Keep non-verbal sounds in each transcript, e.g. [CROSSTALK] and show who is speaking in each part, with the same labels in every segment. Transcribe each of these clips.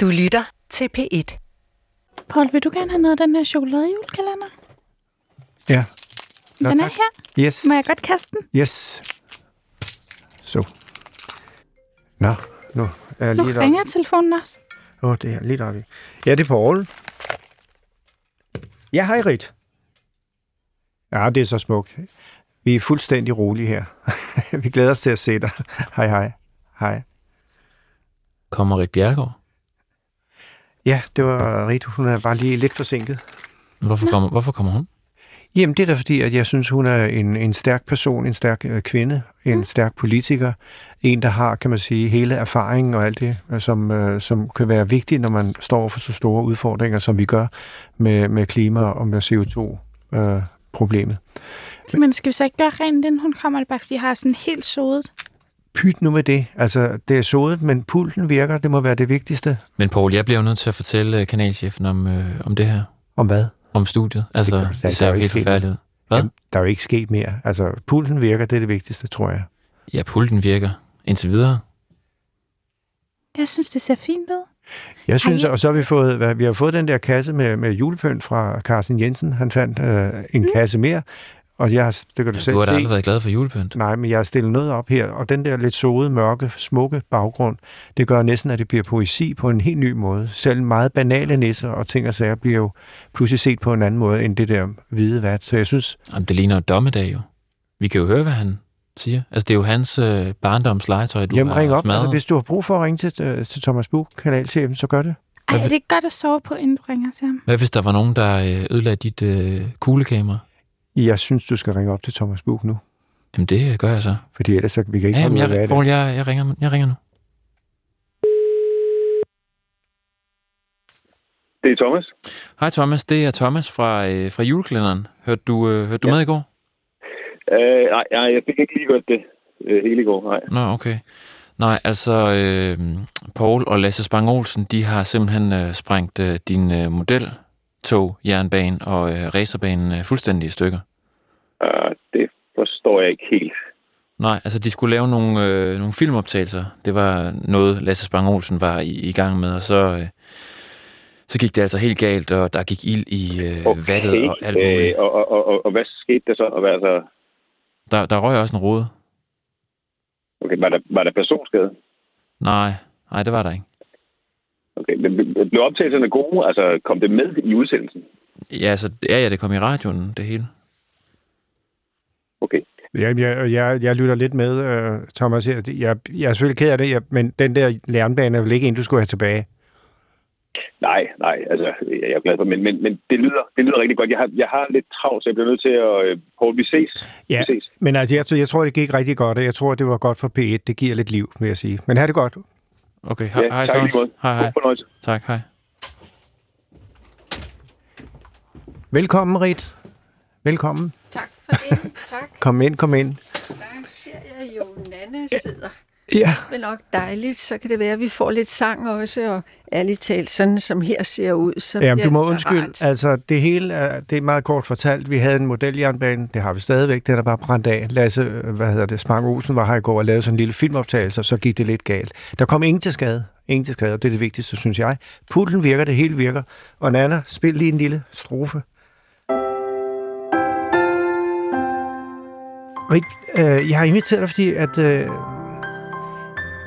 Speaker 1: Du lytter til P1.
Speaker 2: Paul, vil du gerne have noget af den her chokoladejulkalender?
Speaker 3: Ja. Nå,
Speaker 2: den er
Speaker 3: tak.
Speaker 2: her.
Speaker 3: Yes.
Speaker 2: Må jeg godt kaste den?
Speaker 3: Yes. Så. Nå, nu er jeg
Speaker 2: Nu
Speaker 3: lige
Speaker 2: ringer telefonen også.
Speaker 3: Åh, oh, det er lidt oppe. Ja, det er Paul. Ja, hej Rit. Ja, det er så smukt. Vi er fuldstændig rolige her. [LAUGHS] Vi glæder os til at se dig. Hej, hej. Hej.
Speaker 4: Kommer Rit Bjergård?
Speaker 3: Ja, det var Rit. Hun er bare lige lidt forsinket.
Speaker 4: Hvorfor, kommer, hvorfor kommer hun?
Speaker 3: Jamen, det er da fordi, at jeg synes, hun er en, en stærk person, en stærk øh, kvinde, en stærk politiker. En, der har, kan man sige, hele erfaringen og alt det, øh, som, øh, som kan være vigtigt, når man står for så store udfordringer, som vi gør med, med klima og med CO2-problemet.
Speaker 2: Men skal vi så ikke gøre rent, inden hun kommer? Det bare, fordi jeg har sådan helt sodet.
Speaker 3: Pyt nu med det. Altså, det er sodet, men pulten virker. Det må være det vigtigste.
Speaker 4: Men Paul, jeg bliver jo nødt til at fortælle øh, kanalchefen om, øh, om det her.
Speaker 3: Om hvad?
Speaker 4: Om studiet. Altså,
Speaker 3: gør-
Speaker 4: det,
Speaker 3: der-
Speaker 4: det ser
Speaker 3: er
Speaker 4: jo helt forfærdeligt ud. Hvad?
Speaker 3: Jamen, der er jo ikke sket mere. Altså, pulten virker. Det er det vigtigste, tror jeg.
Speaker 4: Ja, pulten virker indtil videre.
Speaker 2: Jeg synes, det ser fint ud.
Speaker 3: Jeg synes,
Speaker 2: Ej.
Speaker 3: og så har vi fået, hvad- vi har fået den der kasse med, med julepynt fra Carsten Jensen. Han fandt øh, en mm. kasse mere, og jeg har, det kan du selv
Speaker 4: Du har da aldrig været glad for julepynt.
Speaker 3: Nej, men jeg har stillet noget op her, og den der lidt sode, mørke, smukke baggrund, det gør næsten, at det bliver poesi på en helt ny måde. Selv meget banale nisser og ting og sager bliver jo pludselig set på en anden måde end det der hvide vat. Så jeg synes,
Speaker 4: Jamen, det ligner jo dommedag jo. Vi kan jo høre, hvad han siger. Altså, det er jo hans øh, barndomslegetøj, du
Speaker 3: jamen
Speaker 4: har
Speaker 3: ring op.
Speaker 4: smadret.
Speaker 3: Altså, hvis du har brug for at ringe til, øh, til Thomas Buk, kanalchefen, så gør det.
Speaker 2: Ej, er det ikke godt at sove på, inden du ringer til ham?
Speaker 4: Hvad hvis der var nogen, der øh, ødelagde dit øh, kuglekamera?
Speaker 3: Jeg synes, du skal ringe op til Thomas Buk nu,
Speaker 4: Jamen, det gør jeg så.
Speaker 3: fordi ellers så vi kan ikke
Speaker 4: Ja,
Speaker 3: komme
Speaker 4: jamen, jeg,
Speaker 3: det.
Speaker 4: Paul, jeg, jeg, ringer, jeg ringer nu.
Speaker 5: Det er Thomas.
Speaker 4: Hej Thomas, det er Thomas fra, øh, fra julekalenderen. Hørte du, øh, hørte du
Speaker 5: Ja.
Speaker 4: med i går?
Speaker 5: Øh, nej, nej, jeg fik ikke lige gjort det øh, hele i går. Nej.
Speaker 4: Nå, okay. Nej, altså, øh, Paul og Lasse Spang Olsen, de har simpelthen øh, sprængt øh, din øh, modeltog, jernbane og øh, racerbanen øh, fuldstændig i stykker.
Speaker 5: Uh, det forstår jeg ikke helt.
Speaker 4: Nej, altså de skulle lave nogle, øh, nogle filmoptagelser. Det var noget, Lasse Spang Olsen var i, i gang med, og så, øh, så gik det altså helt galt, og der gik ild i øh, okay. vattet og alt muligt.
Speaker 5: Øh, og, og, og, og, og hvad skete der så? Og hvad, altså,
Speaker 4: Der, der røg også en rode.
Speaker 5: okay, var, der, var der personskade?
Speaker 4: Nej, nej, det var der ikke.
Speaker 5: Okay, men blev- blev optagelserne gode? Altså, kom det med i udsendelsen?
Speaker 4: Ja, altså, ja, ja, det kom i radioen, det hele.
Speaker 5: Okay.
Speaker 3: Ja, jeg, jeg, jeg lytter lidt med, øh, Thomas. Jeg, jeg, jeg er selvfølgelig ked af det, jeg, men den der jernbane er vel ikke en, du skulle have tilbage?
Speaker 5: Nej, nej, altså, jeg er glad for, men, men, men det, lyder, det lyder rigtig godt. Jeg har, jeg har lidt travlt, så jeg bliver nødt til at... Øh, Poul, vi ses.
Speaker 3: Ja,
Speaker 5: Vi ses.
Speaker 3: men altså, jeg, jeg tror, det gik rigtig godt, og jeg tror, det var godt for P1. Det giver lidt liv, vil jeg sige. Men ha' det godt.
Speaker 4: Okay, hej,
Speaker 5: Ja,
Speaker 4: hej
Speaker 5: tak
Speaker 4: Thomas. Hej, hej. Tak, hej.
Speaker 3: Velkommen, Rit. Velkommen.
Speaker 6: For det. Tak.
Speaker 3: Kom ind, kom ind.
Speaker 6: Der ser jeg jo, Nanne sidder.
Speaker 3: Ja,
Speaker 6: Det er nok dejligt, så kan det være, at vi får lidt sang også, og ærligt talt, sådan som her ser ud, så
Speaker 3: Jamen,
Speaker 6: bliver
Speaker 3: du må undskylde.
Speaker 6: rart.
Speaker 3: Altså, det hele er, det er meget kort fortalt. Vi havde en modeljernbane, det har vi stadigvæk, den er bare brændt af. Lasse, øh, hvad hedder det, Spang Olsen var her i går og lavede sådan en lille filmoptagelse, og så gik det lidt galt. Der kom ingen til skade. Ingen til skade, og det er det vigtigste, synes jeg. Pulten virker, det hele virker. Og Nana, spil lige en lille strofe. Rik, øh, jeg har inviteret dig, fordi at... Øh,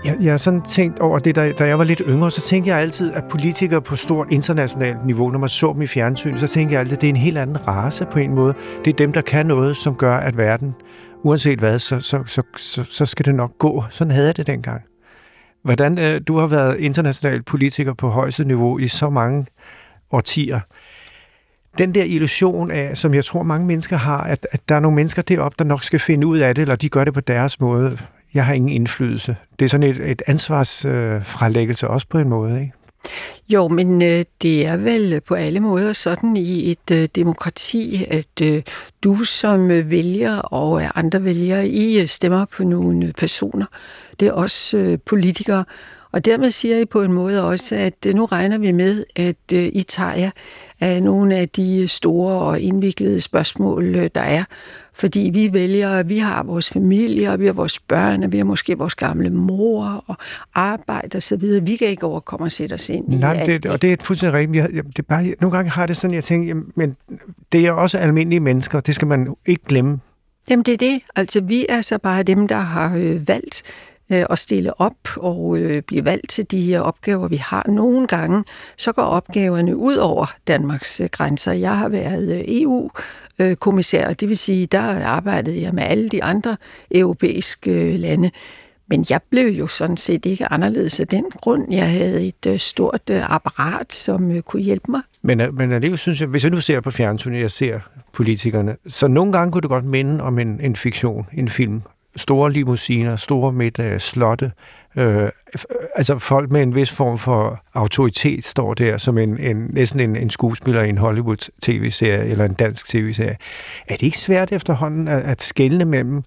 Speaker 3: jeg, jeg har sådan tænkt over det, da, da jeg var lidt yngre, så tænkte jeg altid, at politikere på stort internationalt niveau, når man så dem i fjernsyn, så tænkte jeg altid, at det er en helt anden race på en måde. Det er dem, der kan noget, som gør, at verden, uanset hvad, så, så, så, så, så skal det nok gå. Sådan havde jeg det dengang. Hvordan, øh, du har været international politiker på højeste niveau i så mange årtier. Den der illusion af, som jeg tror mange mennesker har, at, at der er nogle mennesker deroppe, der nok skal finde ud af det, eller de gør det på deres måde. Jeg har ingen indflydelse. Det er sådan et, et ansvarsfralæggelse øh, også på en måde, ikke?
Speaker 6: Jo, men øh, det er vel på alle måder sådan i et øh, demokrati, at øh, du som øh, vælger og øh, andre vælgere, I øh, stemmer på nogle øh, personer. Det er også øh, politikere, og dermed siger I på en måde også, at øh, nu regner vi med, at øh, I tager jer af nogle af de store og indviklede spørgsmål, øh, der er. Fordi vi vælger, vi har vores familie, og vi har vores børn, og vi har måske vores gamle mor og arbejde og så videre. Vi kan ikke overkomme at sætte os ind
Speaker 3: i Nej, det, og det er fuldstændig rigtigt. Jeg, det bare, nogle gange har det sådan, jeg tænker, jamen, men det er også almindelige mennesker, det skal man ikke glemme.
Speaker 6: Jamen det er det. Altså vi er så bare dem, der har øh, valgt øh, at stille op og øh, blive valgt til de her opgaver, vi har. Nogle gange så går opgaverne ud over Danmarks øh, grænser. Jeg har været øh, EU-kommissær, det vil sige, der arbejdede jeg med alle de andre europæiske øh, lande. Men jeg blev jo sådan set ikke anderledes af den grund. Jeg havde et øh, stort øh, apparat, som kunne hjælpe mig.
Speaker 3: Men, men alligevel synes jeg, hvis jeg nu ser på fjernsynet, jeg ser politikerne, så nogle gange kunne det godt minde om en, en fiktion, en film. Store limousiner, store middage, øh, slotte, Øh, altså folk med en vis form for autoritet står der som en, en næsten en, en skuespiller i en Hollywood tv-serie eller en dansk tv-serie. Er det ikke svært efterhånden at, at skælne mellem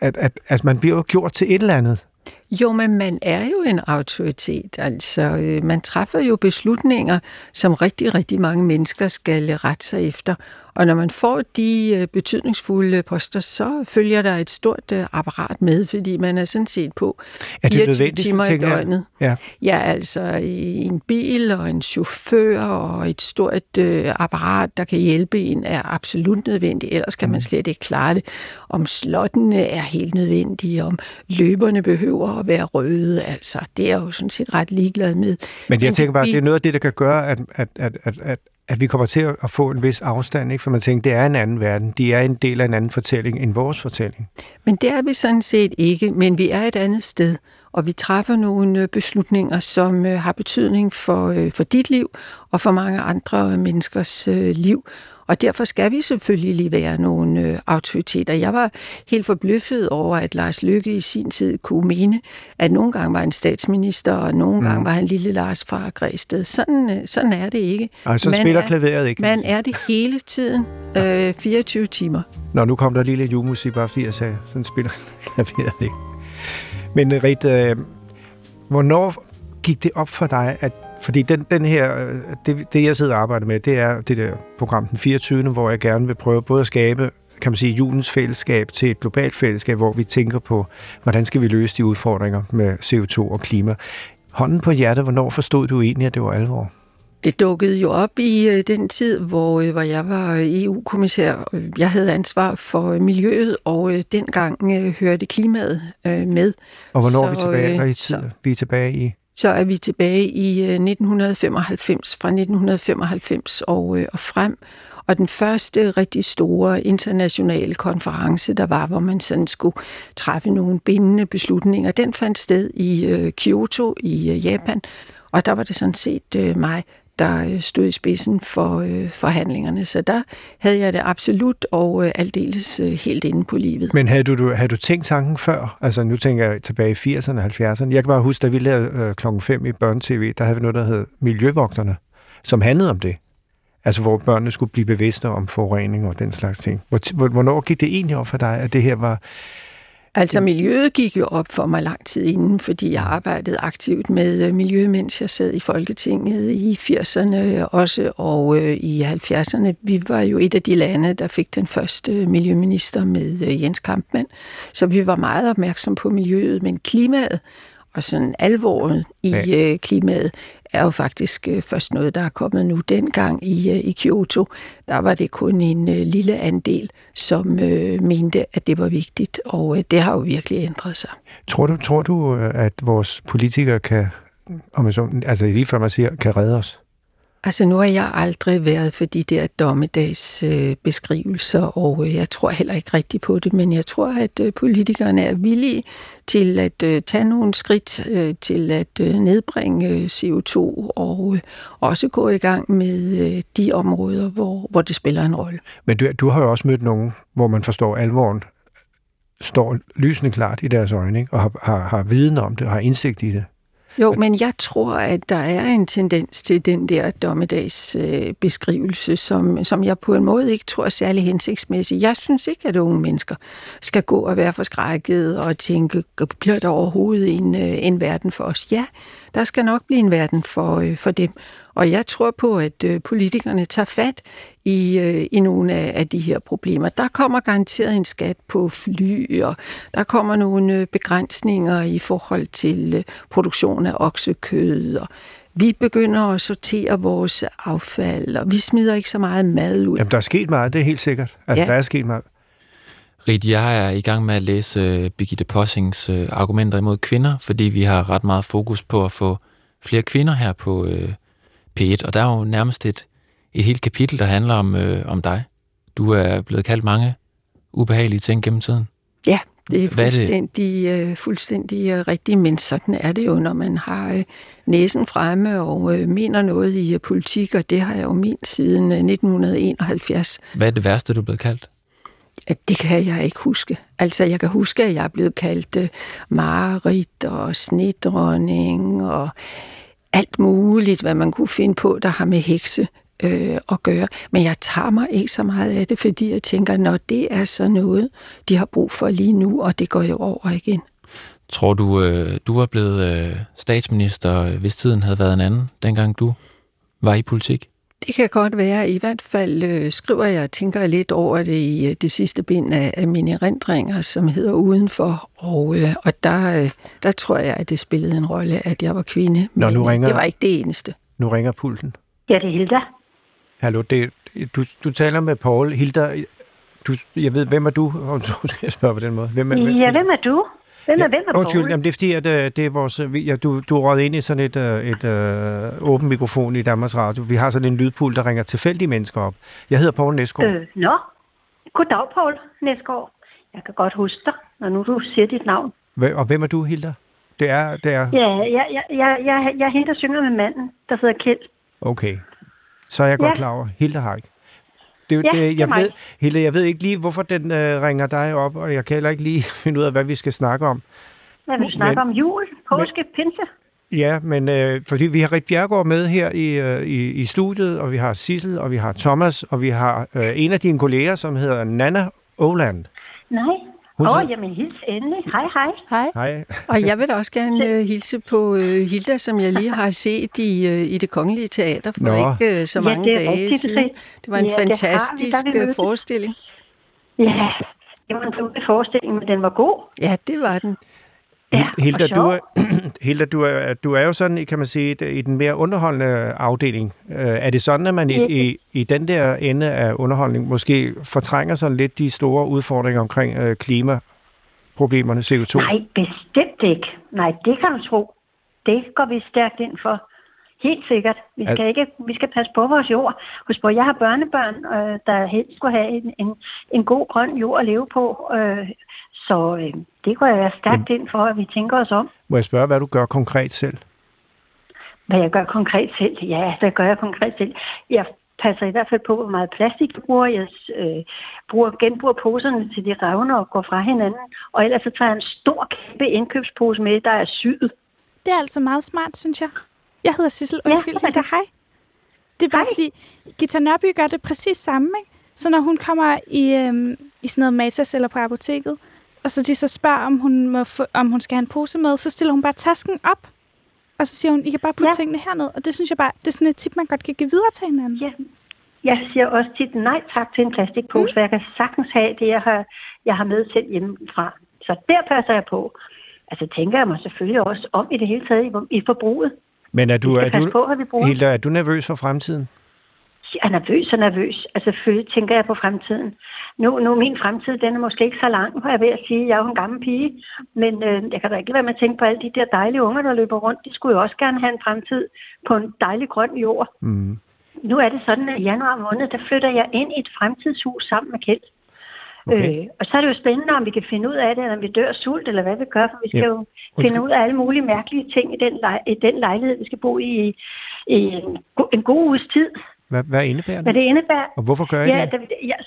Speaker 3: at, at altså man bliver jo gjort til et eller andet.
Speaker 6: Jo, men man er jo en autoritet. Altså, øh, man træffer jo beslutninger, som rigtig, rigtig mange mennesker skal rette sig efter. Og når man får de øh, betydningsfulde poster, så følger der et stort øh, apparat med, fordi man er sådan set på
Speaker 3: er det 24
Speaker 6: timer i døgnet.
Speaker 3: Ja.
Speaker 6: ja, altså en bil og en chauffør og et stort øh, apparat, der kan hjælpe en, er absolut nødvendigt. Ellers kan man mm. slet ikke klare det. Om slottene er helt nødvendige, om løberne behøver at være røde, altså det er jo sådan set ret ligeglad med.
Speaker 3: Men jeg tænker bare, at det er noget af det, der kan gøre, at, at, at, at, at at vi kommer til at få en vis afstand, ikke? for man tænker, det er en anden verden. De er en del af en anden fortælling end vores fortælling.
Speaker 6: Men det er vi sådan set ikke, men vi er et andet sted, og vi træffer nogle øh, beslutninger, som øh, har betydning for, øh, for dit liv og for mange andre menneskers liv. Og derfor skal vi selvfølgelig lige være nogle øh, autoriteter. Jeg var helt forbløffet over, at Lars Lykke i sin tid kunne mene, at nogle gange var en statsminister, og nogle mm. gange var han lille Lars fra Græsted. Sådan, øh, sådan er det ikke.
Speaker 3: Ej, så man spiller er, klaveret ikke.
Speaker 6: Man er det hele tiden, øh, 24 timer.
Speaker 3: Nå, nu kom der lige lidt julemusik, bare fordi jeg sagde, sådan spiller [LAUGHS] klaveret ikke. Men øh, Rit, øh, hvornår gik det op for dig, at fordi den, den her, øh, det, det jeg sidder og arbejder med, det er det der program den 24. hvor jeg gerne vil prøve både at skabe kan man sige, julens fællesskab til et globalt fællesskab, hvor vi tænker på, hvordan skal vi løse de udfordringer med CO2 og klima. Hånden på hjertet, hvornår forstod du egentlig, at det var alvor?
Speaker 6: Det dukkede jo op i øh, den tid, hvor, øh, hvor jeg var EU-kommissær. Jeg havde ansvar for miljøet, og dengang hørte klimaet med.
Speaker 3: Og hvornår så, er vi tilbage? I tid? Så, vi er tilbage i?
Speaker 6: Så er vi tilbage i øh, 1995, fra 1995 og, øh, og frem. Og den første rigtig store internationale konference, der var, hvor man sådan skulle træffe nogle bindende beslutninger, den fandt sted i øh, Kyoto i øh, Japan. Og der var det sådan set øh, mig, der øh, stod i spidsen for øh, forhandlingerne. Så der havde jeg det absolut og øh, aldeles øh, helt inde på livet.
Speaker 3: Men havde du, havde du tænkt tanken før? Altså nu tænker jeg tilbage i 80'erne og 70'erne. Jeg kan bare huske, da vi lavede øh, klokken 5 i børnetv, der havde vi noget, der hed Miljøvogterne, som handlede om det. Altså hvor børnene skulle blive bevidste om forurening og den slags ting. Hvor, Hvornår gik det egentlig op for dig, at det her var
Speaker 6: Altså miljøet gik jo op for mig lang tid inden, fordi jeg arbejdede aktivt med øh, miljø, mens jeg sad i Folketinget i 80'erne også, og øh, i 70'erne. Vi var jo et af de lande, der fik den første miljøminister med øh, Jens Kampmann, så vi var meget opmærksom på miljøet, men klimaet og sådan alvoren i ja. klimaet er jo faktisk øh, først noget, der er kommet nu. Dengang i, øh, i Kyoto, der var det kun en uh, lille andel, som uh, mente, at det var vigtigt, og uh, det har jo virkelig ændret sig.
Speaker 3: Tror du, tror du at vores politikere kan, om jeg så, altså lige før man siger, kan redde os?
Speaker 6: Altså nu har jeg aldrig været for de der dommedags øh, beskrivelser, og øh, jeg tror heller ikke rigtigt på det, men jeg tror, at øh, politikerne er villige til at øh, tage nogle skridt øh, til at øh, nedbringe øh, CO2 og øh, også gå i gang med øh, de områder, hvor, hvor det spiller en rolle.
Speaker 3: Men du, du har jo også mødt nogen, hvor man forstår alvoren, står lysende klart i deres øjne, ikke? og har, har, har viden om det og har indsigt i det.
Speaker 6: Jo, men jeg tror, at der er en tendens til den der dommedagsbeskrivelse, øh, som, som jeg på en måde ikke tror er særlig hensigtsmæssig. Jeg synes ikke, at unge mennesker skal gå og være forskrækket og tænke, bliver der overhovedet en, øh, en verden for os? Ja, der skal nok blive en verden for, øh, for dem. Og jeg tror på, at øh, politikerne tager fat i, øh, i nogle af, af de her problemer. Der kommer garanteret en skat på fly, og der kommer nogle øh, begrænsninger i forhold til øh, produktion af oksekød, og vi begynder at sortere vores affald, og vi smider ikke så meget mad ud.
Speaker 3: Jamen, der er sket meget, det er helt sikkert. Altså, ja. der er sket meget.
Speaker 4: Rit, jeg er i gang med at læse uh, Birgitte Possing's uh, argumenter imod kvinder, fordi vi har ret meget fokus på at få flere kvinder her på uh, P1, og der er jo nærmest et, et helt kapitel, der handler om, uh, om dig. Du er blevet kaldt mange ubehagelige ting gennem tiden.
Speaker 6: Ja, det er fuldstændig, er det? fuldstændig rigtigt, men sådan er det jo, når man har næsen fremme og mener noget i politik, og det har jeg jo ment siden 1971.
Speaker 4: Hvad er det værste, du er blevet kaldt?
Speaker 6: Det kan jeg ikke huske. Altså, jeg kan huske, at jeg er blevet kaldt uh, Marit og snedronning og alt muligt, hvad man kunne finde på, der har med hekse øh, at gøre. Men jeg tager mig ikke så meget af det, fordi jeg tænker, når det er så noget, de har brug for lige nu, og det går jo over igen.
Speaker 4: Tror du, øh, du var blevet øh, statsminister, hvis tiden havde været en anden, dengang du var i politik?
Speaker 6: Det kan godt være. I hvert fald øh, skriver jeg og tænker lidt over det i øh, det sidste bind af, af mine erindringer, som hedder Udenfor. Og, øh, og der, øh, der tror jeg, at det spillede en rolle, at jeg var kvinde.
Speaker 3: Nå, nu
Speaker 6: men
Speaker 3: ringer,
Speaker 6: det var ikke det eneste.
Speaker 3: Nu ringer pulten.
Speaker 7: Ja, det er Hilda.
Speaker 3: Hallo, det, du, du taler med Paul. Hilda, du, jeg ved, hvem er du? Om [LAUGHS] du skal spørge på den måde. Hvem er,
Speaker 7: ja, hvem er du? Hvem er, ja, hvem er
Speaker 3: undskyld, jamen det er fordi, at uh, det er vores, ja, du, du er ind i sådan et, uh, et uh, åben mikrofon i Danmarks Radio. Vi har sådan en lydpul, der ringer tilfældige mennesker op. Jeg hedder Poul Næsgaard. Øh,
Speaker 7: nå, goddag Poul Næsgaard. Jeg kan godt huske dig, når nu du siger dit navn.
Speaker 3: Og hvem er du, Hilda? Det er... Det er...
Speaker 7: Ja, jeg, jeg, jeg, jeg, jeg er hende, der synger med manden, der hedder Kjeld.
Speaker 3: Okay, så er jeg godt ja. klar over. Hilda Haik. Det, ja, det, jeg det ved, Hille, jeg ved ikke lige, hvorfor den øh, ringer dig op, og jeg kan heller ikke lige [LAUGHS] finde ud af, hvad vi skal snakke om.
Speaker 7: Hvad vil du snakke men, om? Jul, påske, men, pinse?
Speaker 3: Ja, men øh, fordi vi har Rit Bjergård med her i, øh, i, i studiet, og vi har Sissel, og vi har Thomas, og vi har øh, en af dine kolleger, som hedder Nana Oland.
Speaker 7: Nej, Åh, oh, jamen hils endelig. Hej, hej.
Speaker 6: Hej. Hej. Og jeg vil også gerne uh, hilse på uh, Hilda, som jeg lige har set i, uh, i det kongelige teater for Nå. ikke uh, så mange ja, det dage siden. Det var en ja, fantastisk det forestilling.
Speaker 7: Ja, det var en forestilling, men den var god.
Speaker 6: Ja, det var den.
Speaker 3: Ja, Hilda, du er, [CLEARS THROAT] Hilda du, er, du er jo sådan, kan man sige, i den mere underholdende afdeling. Er det sådan, at man i, i, i den der ende af underholdning måske fortrænger sådan lidt de store udfordringer omkring uh, klimaproblemerne, CO2?
Speaker 7: Nej, bestemt ikke. Nej, det kan du tro. Det går vi stærkt ind for. Helt sikkert. Vi skal, ikke, vi skal passe på vores jord. Husk på, jeg har børnebørn, øh, der helst skulle have en, en, en god grøn jord at leve på. Øh, så øh, det går jeg stærkt ind for, at vi tænker os om.
Speaker 3: Må jeg spørge, hvad du gør konkret selv?
Speaker 7: Hvad jeg gør konkret selv? Ja, hvad gør jeg konkret selv? Jeg passer i hvert fald på, hvor meget plastik jeg bruger. Jeg øh, bruger, genbruger poserne til de revner og går fra hinanden. Og ellers så tager jeg en stor, kæmpe indkøbspose med, der er syet.
Speaker 2: Det er altså meget smart, synes jeg. Jeg hedder Sissel. Undskyld, ja, Hilda. Hej. Det er bare hej. fordi, Gita Nørby gør det præcis samme, ikke? Så når hun kommer i, øhm, i sådan noget Matas eller på apoteket, og så de så spørger, om hun, må få, om hun skal have en pose med, så stiller hun bare tasken op. Og så siger hun, I kan bare putte ja. tingene herned. Og det synes jeg bare, det er sådan et tip, man godt kan give videre til hinanden.
Speaker 7: Ja. Jeg siger også tit nej tak til en plastikpose, mm. for jeg kan sagtens have det, jeg har, jeg har med selv hjemmefra. Så der passer jeg på. Altså tænker jeg mig selvfølgelig også om i det hele taget i, i forbruget.
Speaker 3: Men er du, er du, på, Hilda, er du nervøs for fremtiden?
Speaker 7: Jeg er nervøs og nervøs. Altså selvfølgelig tænker jeg på fremtiden. Nu, nu min fremtid, den er måske ikke så lang, hvor jeg ved at sige, jeg er jo en gammel pige. Men øh, jeg kan da ikke være med at tænke på alle de der dejlige unger, der løber rundt. De skulle jo også gerne have en fremtid på en dejlig grøn jord. Mm. Nu er det sådan, at i januar måned, der flytter jeg ind i et fremtidshus sammen med Kjeld. Okay. Øh, og så er det jo spændende, om vi kan finde ud af det, eller om vi dør sult, eller hvad vi gør, for vi skal ja. jo finde ud af alle mulige mærkelige ting i den, lej- i den lejlighed, vi skal bo i, i en, go- en god uges tid.
Speaker 3: Hvad, hvad indebærer det?
Speaker 7: Hvad det indebærer?
Speaker 3: Og hvorfor gør I
Speaker 7: ja,
Speaker 3: det?
Speaker 7: Der, jeg,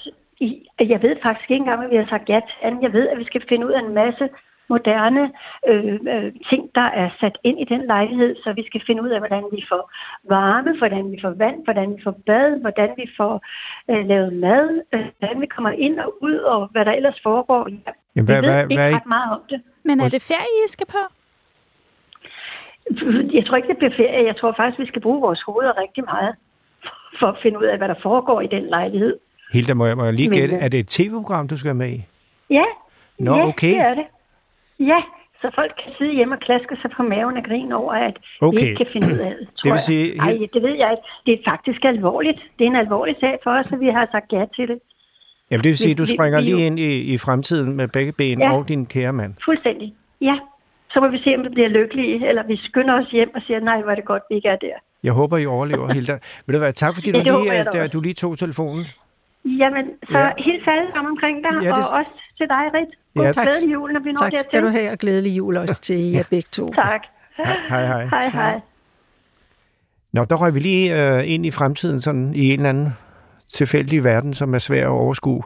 Speaker 7: jeg ved faktisk ikke engang, hvad vi har sagt ja til. Jeg ved, at vi skal finde ud af en masse moderne øh, øh, ting, der er sat ind i den lejlighed, så vi skal finde ud af, hvordan vi får varme, hvordan vi får vand, hvordan vi får bad, hvordan vi får øh, lavet mad, øh, hvordan vi kommer ind og ud, og hvad der ellers foregår. Ja, Jamen, hvad, vi ved hvad, ikke hvad, ret meget om det.
Speaker 2: Men er det ferie, I skal på?
Speaker 7: Jeg tror ikke, det bliver ferie. Jeg tror faktisk, vi skal bruge vores hoveder rigtig meget for at finde ud af, hvad der foregår i den lejlighed.
Speaker 3: Hilda, må jeg, må jeg lige gætte, øh, er det et tv-program, du skal med i?
Speaker 7: Ja,
Speaker 3: Nå,
Speaker 7: ja
Speaker 3: okay.
Speaker 7: det er det. Ja, så folk kan sidde hjemme og klaske sig på maven og grine over, at okay. vi ikke kan finde ud af [CLEARS THROAT] det,
Speaker 3: det vil sige...
Speaker 7: Nej, det ved jeg ikke. Det er faktisk alvorligt. Det er en alvorlig sag for os, at vi har sagt ja til det.
Speaker 3: Jamen det vil sige, at du springer vi, vi, lige ind i, i fremtiden med begge ben ja, og din kære mand.
Speaker 7: fuldstændig. Ja, så må vi se, om vi bliver lykkelige, eller vi skynder os hjem og siger, nej, hvor er det godt, vi ikke er der.
Speaker 3: Jeg håber, I overlever, [LAUGHS] Hilda. Vil du være tak, fordi ja, du, lige, at, der, du lige tog telefonen.
Speaker 7: Jamen, så ja. helt alle sammen omkring dig, ja, det... og også til dig, Rit. God ja, tak. glædelig jul, når vi når tak, dertil.
Speaker 6: Tak skal du have, og glædelig jul også til jer begge to.
Speaker 7: tak.
Speaker 3: Hej, hej.
Speaker 7: Hej, hej.
Speaker 3: Nå, der røg vi lige øh, ind i fremtiden, sådan i en eller anden tilfældig verden, som er svær at overskue.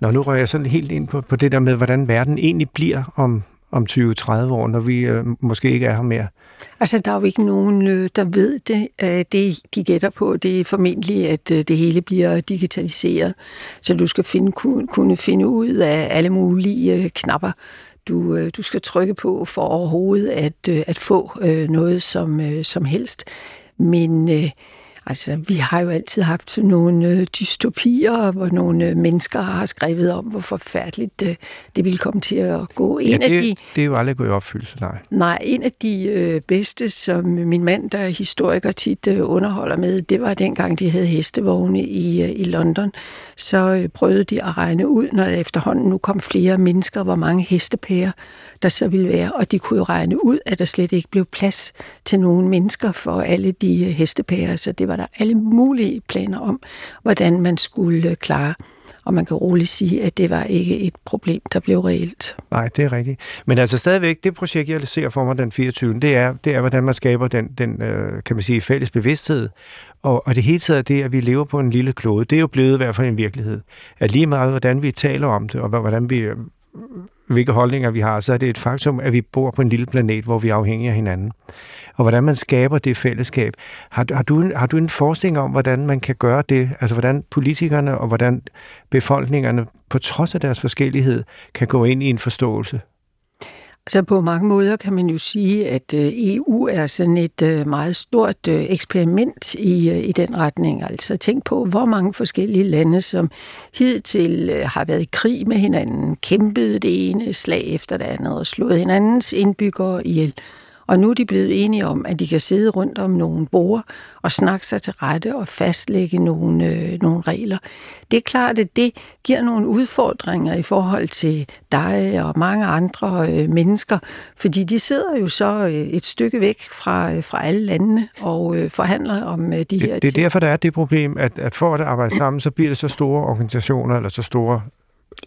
Speaker 3: Nå, nu røg jeg sådan helt ind på, på det der med, hvordan verden egentlig bliver om, om 20-30 år, når vi øh, måske ikke er her mere.
Speaker 6: Altså, der er jo ikke nogen, øh, der ved det. Øh, det, de gætter på, det er formentlig, at øh, det hele bliver digitaliseret. Så du skal finde, kunne finde ud af alle mulige knapper, du, du skal trykke på for overhovedet at, at få noget som, som helst. Men Altså, vi har jo altid haft nogle øh, dystopier, hvor nogle øh, mennesker har skrevet om, hvor forfærdeligt øh, det ville komme til at gå.
Speaker 3: En ja, det, af de, det er jo aldrig gået i opfyldelse, nej.
Speaker 6: Nej, en af de øh, bedste, som min mand, der er historiker, tit øh, underholder med, det var dengang, de havde hestevogne i, øh, i London. Så øh, prøvede de at regne ud, når efterhånden nu kom flere mennesker, hvor mange hestepærer der så ville være. Og de kunne jo regne ud, at der slet ikke blev plads til nogen mennesker for alle de øh, hestepærer. Så det var der alle mulige planer om, hvordan man skulle øh, klare. Og man kan roligt sige, at det var ikke et problem, der blev reelt.
Speaker 3: Nej, det er rigtigt. Men altså stadigvæk, det projekt, jeg ser for mig den 24. Det er, det er hvordan man skaber den, den øh, kan man sige, fælles bevidsthed. Og, og det hele taget det, at vi lever på en lille klode, det er jo blevet i hvert fald en virkelighed. At lige meget, hvordan vi taler om det, og hvordan vi øh, hvilke holdninger vi har, så er det et faktum, at vi bor på en lille planet, hvor vi er afhængige af hinanden. Og hvordan man skaber det fællesskab. Har, har, du, har du en forestilling om, hvordan man kan gøre det? Altså hvordan politikerne og hvordan befolkningerne, på trods af deres forskellighed, kan gå ind i en forståelse?
Speaker 6: Så på mange måder kan man jo sige, at øh, EU er sådan et øh, meget stort øh, eksperiment i, i den retning. Altså tænk på, hvor mange forskellige lande, som hidtil har været i krig med hinanden, kæmpet det ene slag efter det andet og slået hinandens indbyggere ihjel. Og nu er de blevet enige om, at de kan sidde rundt om nogle bord og snakke sig til rette og fastlægge nogle, øh, nogle regler. Det er klart, at det giver nogle udfordringer i forhold til dig og mange andre øh, mennesker, fordi de sidder jo så øh, et stykke væk fra, øh, fra alle landene og øh, forhandler om øh, de
Speaker 3: det,
Speaker 6: her
Speaker 3: Det er derfor, der er det problem, at, at for at arbejde sammen, så bliver det så store organisationer eller så store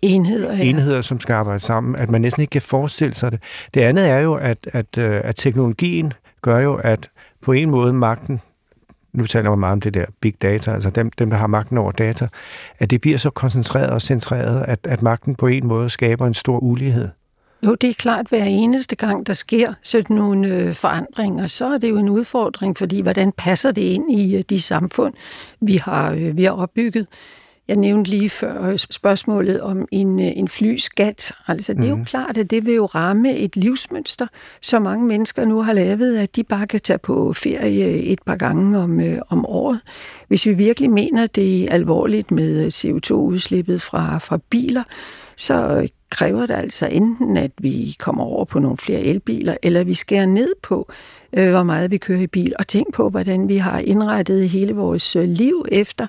Speaker 6: enheder, ja.
Speaker 3: enheder, som skal arbejde sammen, at man næsten ikke kan forestille sig det. Det andet er jo, at, at, øh, at teknologien gør jo, at på en måde magten, nu taler man meget om det der big data, altså dem, dem der har magten over data, at det bliver så koncentreret og centreret, at, at magten på en måde skaber en stor ulighed.
Speaker 6: Jo, det er klart, hver eneste gang, der sker sådan nogle øh, forandringer, så er det jo en udfordring, fordi hvordan passer det ind i øh, de samfund, vi har, vi har opbygget? Jeg nævnte lige før spørgsmålet om en, øh, en flyskat. Altså, det er jo mhm. klart, at det vil jo ramme et livsmønster, som mange mennesker nu har lavet, at de bare kan tage på ferie et par gange om, øh, om året. Hvis vi virkelig mener, det er alvorligt med CO2-udslippet fra, fra biler, så kræver det altså enten, at vi kommer over på nogle flere elbiler, eller vi skærer ned på, øh, hvor meget vi kører i bil, og tænk på, hvordan vi har indrettet hele vores øh, liv efter,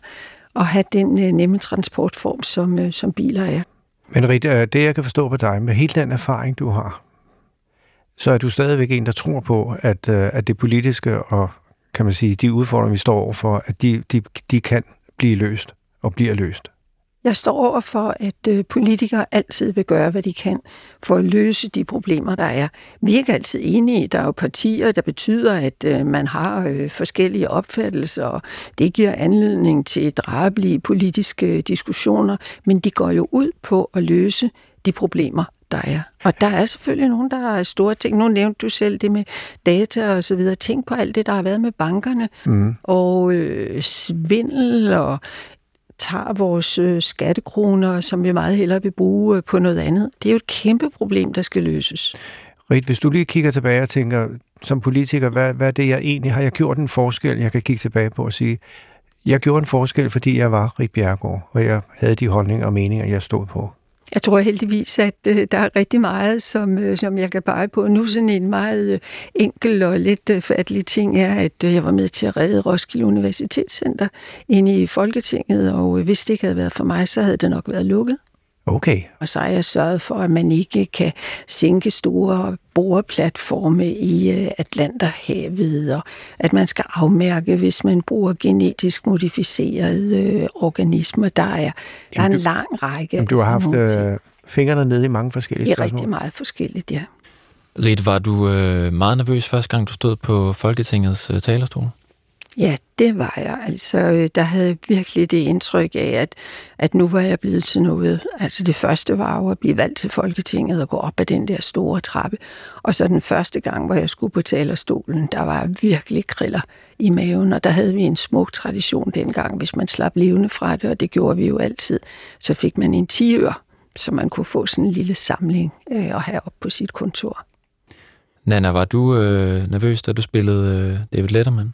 Speaker 6: at have den øh, nemme transportform, som, øh, som biler er.
Speaker 3: Men Rita, det jeg kan forstå på dig, med hele den erfaring, du har, så er du stadigvæk en, der tror på, at, øh, at det politiske og kan man sige, de udfordringer, vi står overfor, at de, de, de kan blive løst og bliver løst.
Speaker 6: Jeg står over for, at øh, politikere altid vil gøre, hvad de kan for at løse de problemer, der er. Vi er ikke altid enige. Der er jo partier, der betyder, at øh, man har øh, forskellige opfattelser, og det giver anledning til drabelige politiske diskussioner, men de går jo ud på at løse de problemer, der er. Og der er selvfølgelig nogen, der er store ting. Nu nævnte du selv det med data og så videre. Tænk på alt det, der har været med bankerne, mm. og øh, svindel, og tager vores øh, skattekroner, som vi meget hellere vil bruge øh, på noget andet. Det er jo et kæmpe problem, der skal løses.
Speaker 3: Rit, hvis du lige kigger tilbage og tænker, som politiker, hvad, hvad er det, jeg egentlig har jeg gjort en forskel, jeg kan kigge tilbage på og sige, jeg gjorde en forskel, fordi jeg var Rit Bjergård, og jeg havde de holdninger og meninger, jeg stod på.
Speaker 6: Jeg tror heldigvis, at øh, der er rigtig meget, som, øh, som jeg kan pege på. Nu sådan en meget øh, enkel og lidt øh, fattelig ting er, at øh, jeg var med til at redde Roskilde Universitetscenter inde i Folketinget, og øh, hvis det ikke havde været for mig, så havde det nok været lukket.
Speaker 3: Okay.
Speaker 6: Og så har jeg sørget for, at man ikke kan sænke store boreplatforme i øh, Atlanterhavet, og at man skal afmærke, hvis man bruger genetisk modificerede øh, organismer. Der er, der er en lang række.
Speaker 3: Jamen, du har haft øh, fingrene nede i mange forskellige
Speaker 6: Det er
Speaker 3: spørgsmål.
Speaker 6: rigtig meget forskelligt, ja.
Speaker 4: Rit, var du øh, meget nervøs første gang, du stod på Folketingets øh, talerstol?
Speaker 6: Ja, det var jeg. Altså, øh, der havde jeg virkelig det indtryk af, at, at nu var jeg blevet til noget. Altså, det første var jo at blive valgt til Folketinget og gå op ad den der store trappe. Og så den første gang, hvor jeg skulle på talerstolen, der var virkelig kriller i maven, og der havde vi en smuk tradition dengang, hvis man slap levende fra det, og det gjorde vi jo altid. Så fik man en tiør, så man kunne få sådan en lille samling øh, og have op på sit kontor.
Speaker 4: Nana, var du øh, nervøs, da du spillede øh, David Letterman?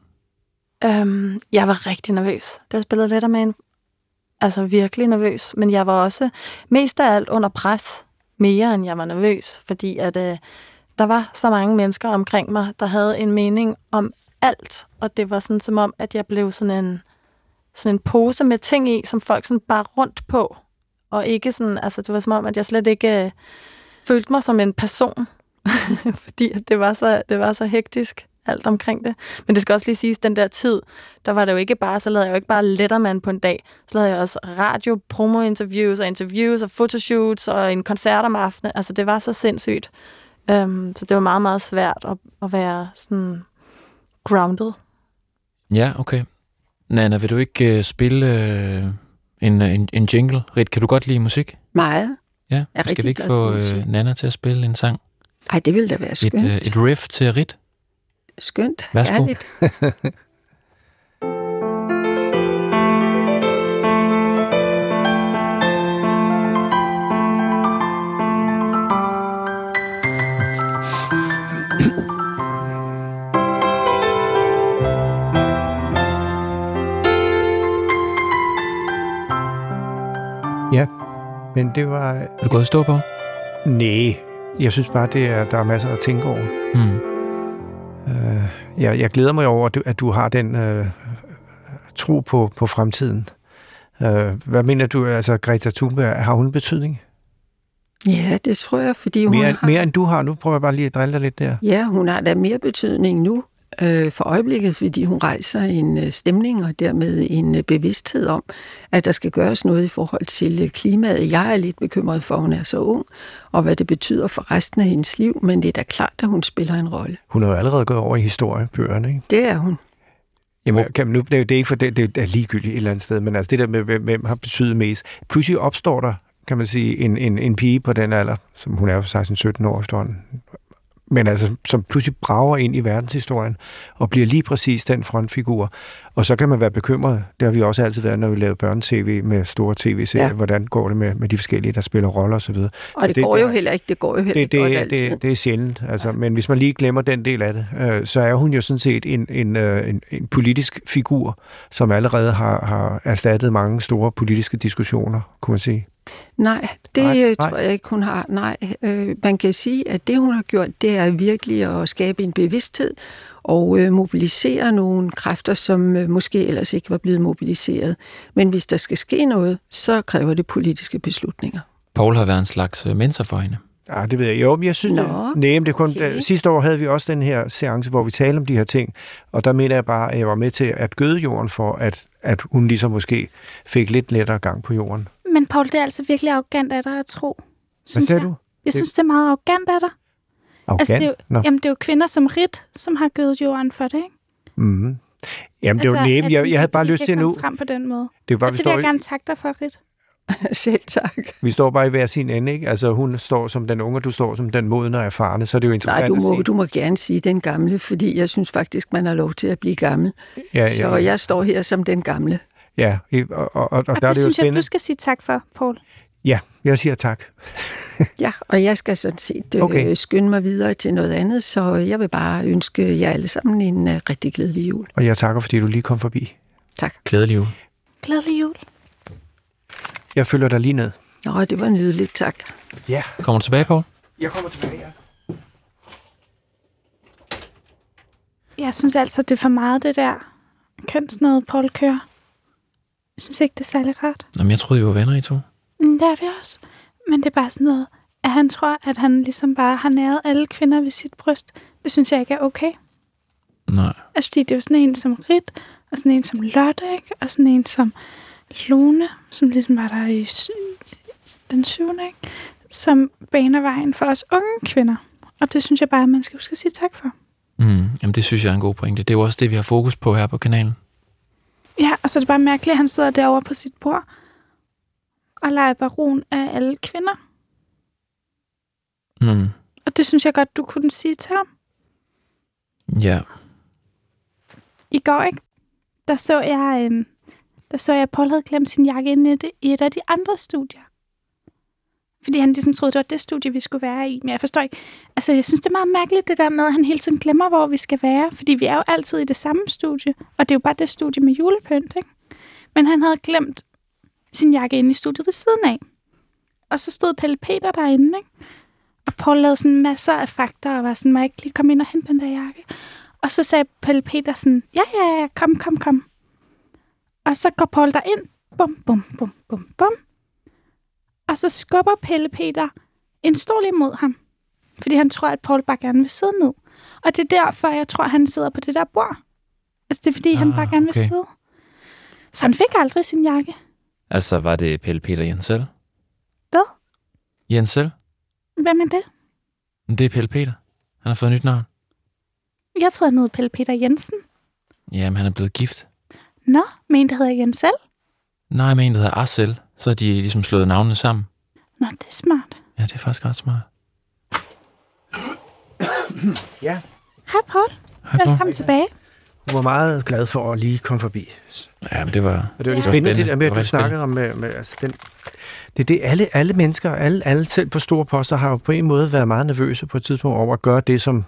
Speaker 8: Øhm, jeg var rigtig nervøs, da jeg spillede Letterman. Altså virkelig nervøs, men jeg var også mest af alt under pres, mere end jeg var nervøs, fordi at øh, der var så mange mennesker omkring mig, der havde en mening om alt, og det var sådan som om, at jeg blev sådan en, sådan en pose med ting i, som folk sådan bare rundt på, og ikke sådan, altså det var som om, at jeg slet ikke øh, følte mig som en person, [LAUGHS] fordi det var så, det var så hektisk alt omkring det. Men det skal også lige siges, den der tid, der var det jo ikke bare, så lavede jeg jo ikke bare Letterman på en dag. Så lavede jeg også radio, promo-interviews og interviews og fotoshoots og en koncert om aftenen. Altså, det var så sindssygt. Um, så det var meget, meget svært at, at være sådan grounded.
Speaker 4: Ja, okay. Nana, vil du ikke øh, spille øh, en, en, en jingle? Rit, kan du godt lide musik?
Speaker 6: Meget.
Speaker 4: Ja,
Speaker 6: Jeg
Speaker 4: skal vi ikke få øh, Nana til at spille en sang?
Speaker 6: Ej, det ville da være
Speaker 4: Et,
Speaker 6: skønt.
Speaker 4: øh, et riff til Rit?
Speaker 6: Skønt.
Speaker 4: Værsgo.
Speaker 6: Herligt.
Speaker 3: Ja, men det var...
Speaker 4: Er du gået i stå på?
Speaker 3: Nej, jeg synes bare, det er, der er masser at tænke over.
Speaker 4: Hmm.
Speaker 3: Øh, jeg, jeg glæder mig over, at du, at du har den øh, tro på, på fremtiden. Øh, hvad mener du, altså Greta Thunberg, har hun betydning?
Speaker 6: Ja, det tror jeg, fordi hun
Speaker 3: Mere,
Speaker 6: har...
Speaker 3: mere end du har. Nu prøver jeg bare lige at drille dig lidt der.
Speaker 6: Ja, hun har da mere betydning nu øh, for øjeblikket, fordi hun rejser en øh, stemning og dermed en øh, bevidsthed om, at der skal gøres noget i forhold til øh, klimaet. Jeg er lidt bekymret for, at hun er så ung, og hvad det betyder for resten af hendes liv, men det er da klart, at hun spiller en rolle.
Speaker 3: Hun har jo allerede gået over i historiebøgerne, ikke?
Speaker 6: Det er hun.
Speaker 3: Jamen, kan man nu, det, er, det er ikke for det, det er ligegyldigt et eller andet sted, men altså det der med, hvem, hvem har betydet mest. Pludselig opstår der, kan man sige, en, en, en pige på den alder, som hun er jo 16-17 år efterhånden, men altså, som pludselig brager ind i verdenshistorien og bliver lige præcis den frontfigur. Og så kan man være bekymret. Det har vi også altid været, når vi lavede børnetv med store tv-serier.
Speaker 6: Ja.
Speaker 3: Hvordan går det med, med de forskellige, der spiller roller osv.
Speaker 6: Og det,
Speaker 3: det-
Speaker 6: det går
Speaker 3: det
Speaker 6: jo
Speaker 3: er-
Speaker 6: heller ikke, det går jo heller
Speaker 3: Det,
Speaker 6: ikke godt
Speaker 3: det,
Speaker 6: altid.
Speaker 3: det, det er sjældent. Altså, ja. Men hvis man lige glemmer den del af det, øh, så er hun jo sådan set en, en, øh, en, en politisk figur, som allerede har, har erstattet mange store politiske diskussioner, kunne man sige.
Speaker 6: Nej, det
Speaker 3: Nej,
Speaker 6: nej,
Speaker 3: nej.
Speaker 6: tror jeg ikke, hun har. Nej, øh, man kan sige, at det, hun har gjort, det er virkelig at skabe en bevidsthed og øh, mobilisere nogle kræfter, som øh, måske ellers ikke var blevet mobiliseret. Men hvis der skal ske noget, så kræver det politiske beslutninger.
Speaker 4: Paul har været en slags øh, mentor for hende.
Speaker 3: Ja, det ved jeg. Jo, men jeg synes,
Speaker 6: Nå,
Speaker 3: det, nej, men det kun,
Speaker 6: okay.
Speaker 3: sidste år havde vi også den her seance, hvor vi talte om de her ting, og der mener jeg bare, at jeg var med til at gøde jorden for, at, at hun ligesom måske fik lidt lettere gang på jorden.
Speaker 2: Men Paul, det er altså virkelig arrogant af dig at tro.
Speaker 3: Hvad sagde
Speaker 2: jeg.
Speaker 3: du?
Speaker 2: Jeg synes, det er meget arrogant af dig.
Speaker 3: Arrogant?
Speaker 2: Altså, det er jo, jamen, det er jo kvinder som Rit, som har gødet jorden for det, ikke?
Speaker 3: Mm-hmm. Jamen, det er jo
Speaker 2: at
Speaker 3: næben. Jeg, jeg havde bare lyst til nu...
Speaker 2: frem på den måde.
Speaker 3: Det var,
Speaker 2: Og
Speaker 3: vi
Speaker 2: det vil
Speaker 3: står
Speaker 2: jeg
Speaker 3: i-
Speaker 2: gerne takke dig for, Rit. [LAUGHS]
Speaker 6: Selv tak.
Speaker 3: Vi står bare i hver sin ende, ikke? Altså, hun står som den unge, du står som den modne og erfarne, så er det jo interessant
Speaker 6: Nej, du må,
Speaker 3: at se.
Speaker 6: du må gerne sige den gamle, fordi jeg synes faktisk, man har lov til at blive gammel.
Speaker 3: Ja,
Speaker 6: Så
Speaker 3: ja,
Speaker 6: jeg står her som den gamle.
Speaker 3: Ja, og, og, og, og der er
Speaker 2: det
Speaker 3: det jo
Speaker 2: synes jeg, du skal sige tak for, Paul.
Speaker 3: Ja, jeg siger tak. [LAUGHS]
Speaker 6: Ja, og jeg skal sådan set øh,
Speaker 3: Okay.
Speaker 6: skynde mig videre til noget andet, så jeg vil bare ønske jer alle sammen en uh, rigtig glædelig jul.
Speaker 3: Og jeg takker, fordi du lige kom forbi.
Speaker 6: Tak.
Speaker 4: Glædelig jul.
Speaker 2: Glædelig jul.
Speaker 3: Jeg følger dig lige ned.
Speaker 6: Nå, det var nydeligt, tak.
Speaker 3: Ja,
Speaker 4: Kommer du tilbage, Poul?
Speaker 3: jeg kommer tilbage, ja.
Speaker 2: Jeg synes altså, det er for meget, det der kønsnøde, Paul kører. Jeg synes ikke, det er særlig rart.
Speaker 4: Jamen, jeg troede, I var venner, I to.
Speaker 2: Mm, Det er vi også. Men det er bare sådan noget, at han tror, at han ligesom bare har næret alle kvinder ved sit bryst. Det synes jeg ikke er okay.
Speaker 4: Nej.
Speaker 2: Altså, fordi det er jo sådan en som Rit, og sådan en som Lotte, ikke? Og sådan en som Lone, som ligesom var der i den syvende, ikke? Som baner vejen for os unge kvinder. Og det synes jeg bare, at man skal huske at sige tak for.
Speaker 4: Mm, jamen, det synes jeg er en god pointe. Det er jo også det, vi har fokus på her på kanalen.
Speaker 2: Ja, og så er det bare mærkeligt, at han sidder derovre på sit bord og leger baron af alle kvinder.
Speaker 4: Mm.
Speaker 2: Og det synes jeg godt, du kunne sige til ham.
Speaker 4: Ja.
Speaker 2: I går, ikke? Der så jeg, øhm, der så jeg, at Paul havde glemt sin jakke inde i et af de andre studier. Fordi han ligesom troede, det var det studie, vi skulle være i. Men jeg forstår ikke. Altså, jeg synes, det er meget mærkeligt, det der med, at han hele tiden glemmer, hvor vi skal være. Fordi vi er jo altid i det samme studie. Og det er jo bare det studie med julepynt, ikke? Men han havde glemt sin jakke inde i studiet ved siden af. Og så stod Pelle Peter derinde, ikke? Og Paul lavede sådan masser af fakta, og var sådan, må jeg ikke lige komme ind og hente den der jakke? Og så sagde Pelle Peter sådan, ja, ja, ja, kom, kom, kom. Og så går Paul derind, bum, bum, bum, bum, bum. Og så skubber Pelle Peter en stol imod ham, fordi han tror, at Paul bare gerne vil sidde ned. Og det er derfor, jeg tror, han sidder på det der bord. Altså, det er fordi, ah, han bare gerne vil
Speaker 4: okay.
Speaker 2: sidde. Så han fik aldrig sin jakke.
Speaker 4: Altså, var det Pelle Peter Jensel?
Speaker 2: Hvad?
Speaker 4: Jensel?
Speaker 2: Hvem er det?
Speaker 4: Men Det er Pelle Peter. Han har fået et nyt navn.
Speaker 2: Jeg tror, han hed Pelle Peter Jensen.
Speaker 4: Jamen, han er blevet gift.
Speaker 2: Nå, men der hedder Jens selv.
Speaker 4: Nej, med en, der hedder Arcel. Så har de ligesom slået navnene sammen.
Speaker 2: Nå, det er smart.
Speaker 4: Ja, det er faktisk ret smart.
Speaker 3: Ja,
Speaker 2: Hej, Paul.
Speaker 4: Hej, Paul.
Speaker 2: Velkommen tilbage.
Speaker 3: jeg var meget glad for at lige komme forbi.
Speaker 4: Ja, men det var...
Speaker 3: Og det var lidt
Speaker 2: Ja.
Speaker 3: spændende, det der med, at du snakkede om med, med altså den, det er det, alle, alle mennesker, alle, alle selv på store poster, har jo på en måde været meget nervøse på et tidspunkt over at gøre det, som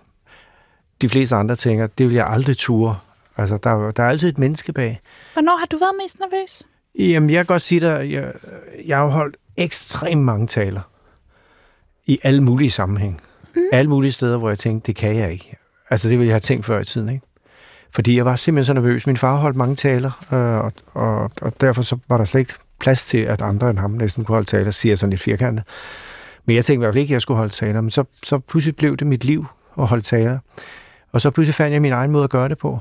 Speaker 3: de fleste andre tænker, det vil jeg aldrig ture. Altså, der, er der er altid et menneske bag.
Speaker 2: Hvornår har du været mest nervøs?
Speaker 3: Jamen, jeg kan godt sige dig, jeg, jeg har holdt ekstremt mange taler i alle mulige sammenhæng. Mm. Alle mulige steder, hvor jeg tænkte, det kan jeg ikke. Altså, det ville jeg have tænkt før i tiden, ikke? Fordi jeg var simpelthen så nervøs. Min far holdt mange taler, øh, og, og, og derfor så var der slet ikke plads til, at andre end ham næsten kunne holde taler, siger jeg sådan lidt firkantet. Men jeg tænkte i hvert fald ikke, at jeg skulle holde taler. Men så, så pludselig blev det mit liv at holde taler. Og så pludselig fandt jeg min egen måde at gøre det på.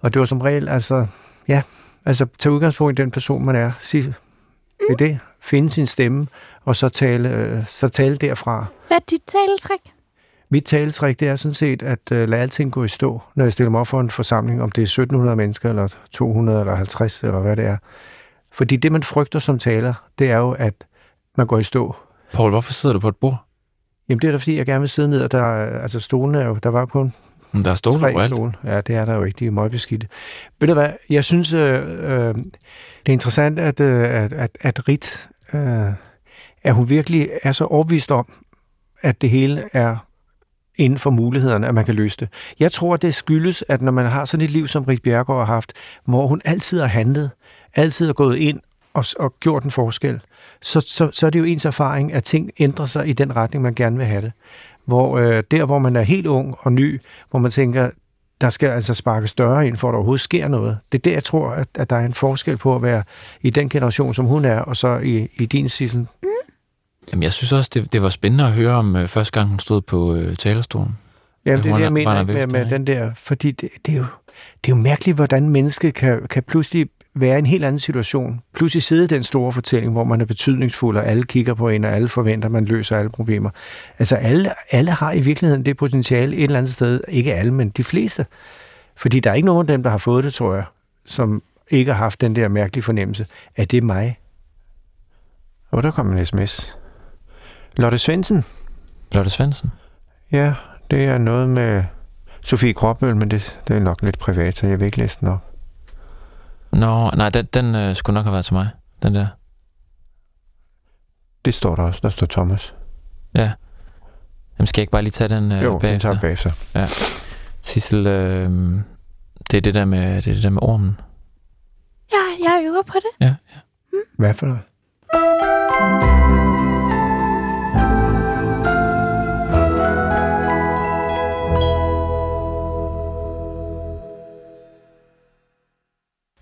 Speaker 3: Og det var som regel, altså, ja, altså tage udgangspunkt i den person, man er. Sige, det er det. Finde sin stemme, og så tale, øh, så tale derfra.
Speaker 2: Hvad er dit taletræk?
Speaker 3: Mit taletræk, det er sådan set at øh, lade alting gå i stå, når jeg stiller mig op for en forsamling, om det er 1700 mennesker, eller 200, eller 50, eller hvad det er. Fordi det, man frygter som taler, det er jo, at man går i stå.
Speaker 4: Paul, hvorfor sidder du på et bord?
Speaker 3: Jamen, det er da fordi, jeg gerne vil sidde ned, og der, er- altså stolene er jo, der var kun
Speaker 4: Men Der er stole
Speaker 3: tre
Speaker 4: overalt.
Speaker 3: stole. Ja, det er der jo ikke, de er møgbeskidte. Ved du hvad, jeg synes, øh, øh, det er interessant, at, øh, at, at, at Rit, øh, at hun virkelig er så overbevist om, at det hele er inden for mulighederne, at man kan løse det. Jeg tror, det skyldes, at når man har sådan et liv, som Rit Bjergård har haft, hvor hun altid har handlet, altid har gået ind og, og gjort en forskel, så, så, så er det jo ens erfaring, at ting ændrer sig i den retning, man gerne vil have det. Hvor øh, der, hvor man er helt ung og ny, hvor man tænker, der skal altså sparke større ind, for at der overhovedet sker noget. Det er der, jeg tror, at, at der er en forskel på at være i den generation, som hun er, og så i, i din sissel.
Speaker 4: Jamen, jeg synes også, det, det var spændende at høre om øh, første gang, hun stod på øh, talerstolen.
Speaker 3: Jamen, det er det, jeg mener med, med den der, fordi det, det, er jo, det er jo mærkeligt, hvordan mennesket kan, kan pludselig være i en helt anden situation. Pludselig sidde i den store fortælling, hvor man er betydningsfuld, og alle kigger på en, og alle forventer, at man løser alle problemer. Altså, alle, alle har i virkeligheden det potentiale et eller andet sted. Ikke alle, men de fleste. Fordi der er ikke nogen af dem, der har fået det, tror jeg, som ikke har haft den der mærkelige fornemmelse, at det er mig. Og der kom en sms. Lotte Svendsen.
Speaker 4: Lotte Svendsen?
Speaker 3: Ja, det er noget med Sofie Gråbøl, men det, det er nok lidt privat, så jeg vil ikke læse den op.
Speaker 4: Nå, nej, den, den øh, skulle nok have været til mig, den der.
Speaker 3: Det står der også. Der står Thomas.
Speaker 4: Ja. Jamen, skal jeg ikke bare lige tage den øh,
Speaker 3: jo,
Speaker 4: bagefter?
Speaker 3: den tager bagefter.
Speaker 4: Ja. Sissel, øh, det er det der med, det er det der med ormen.
Speaker 2: Ja, jeg øver på det.
Speaker 4: Ja, ja.
Speaker 3: Mm. Hvad for noget?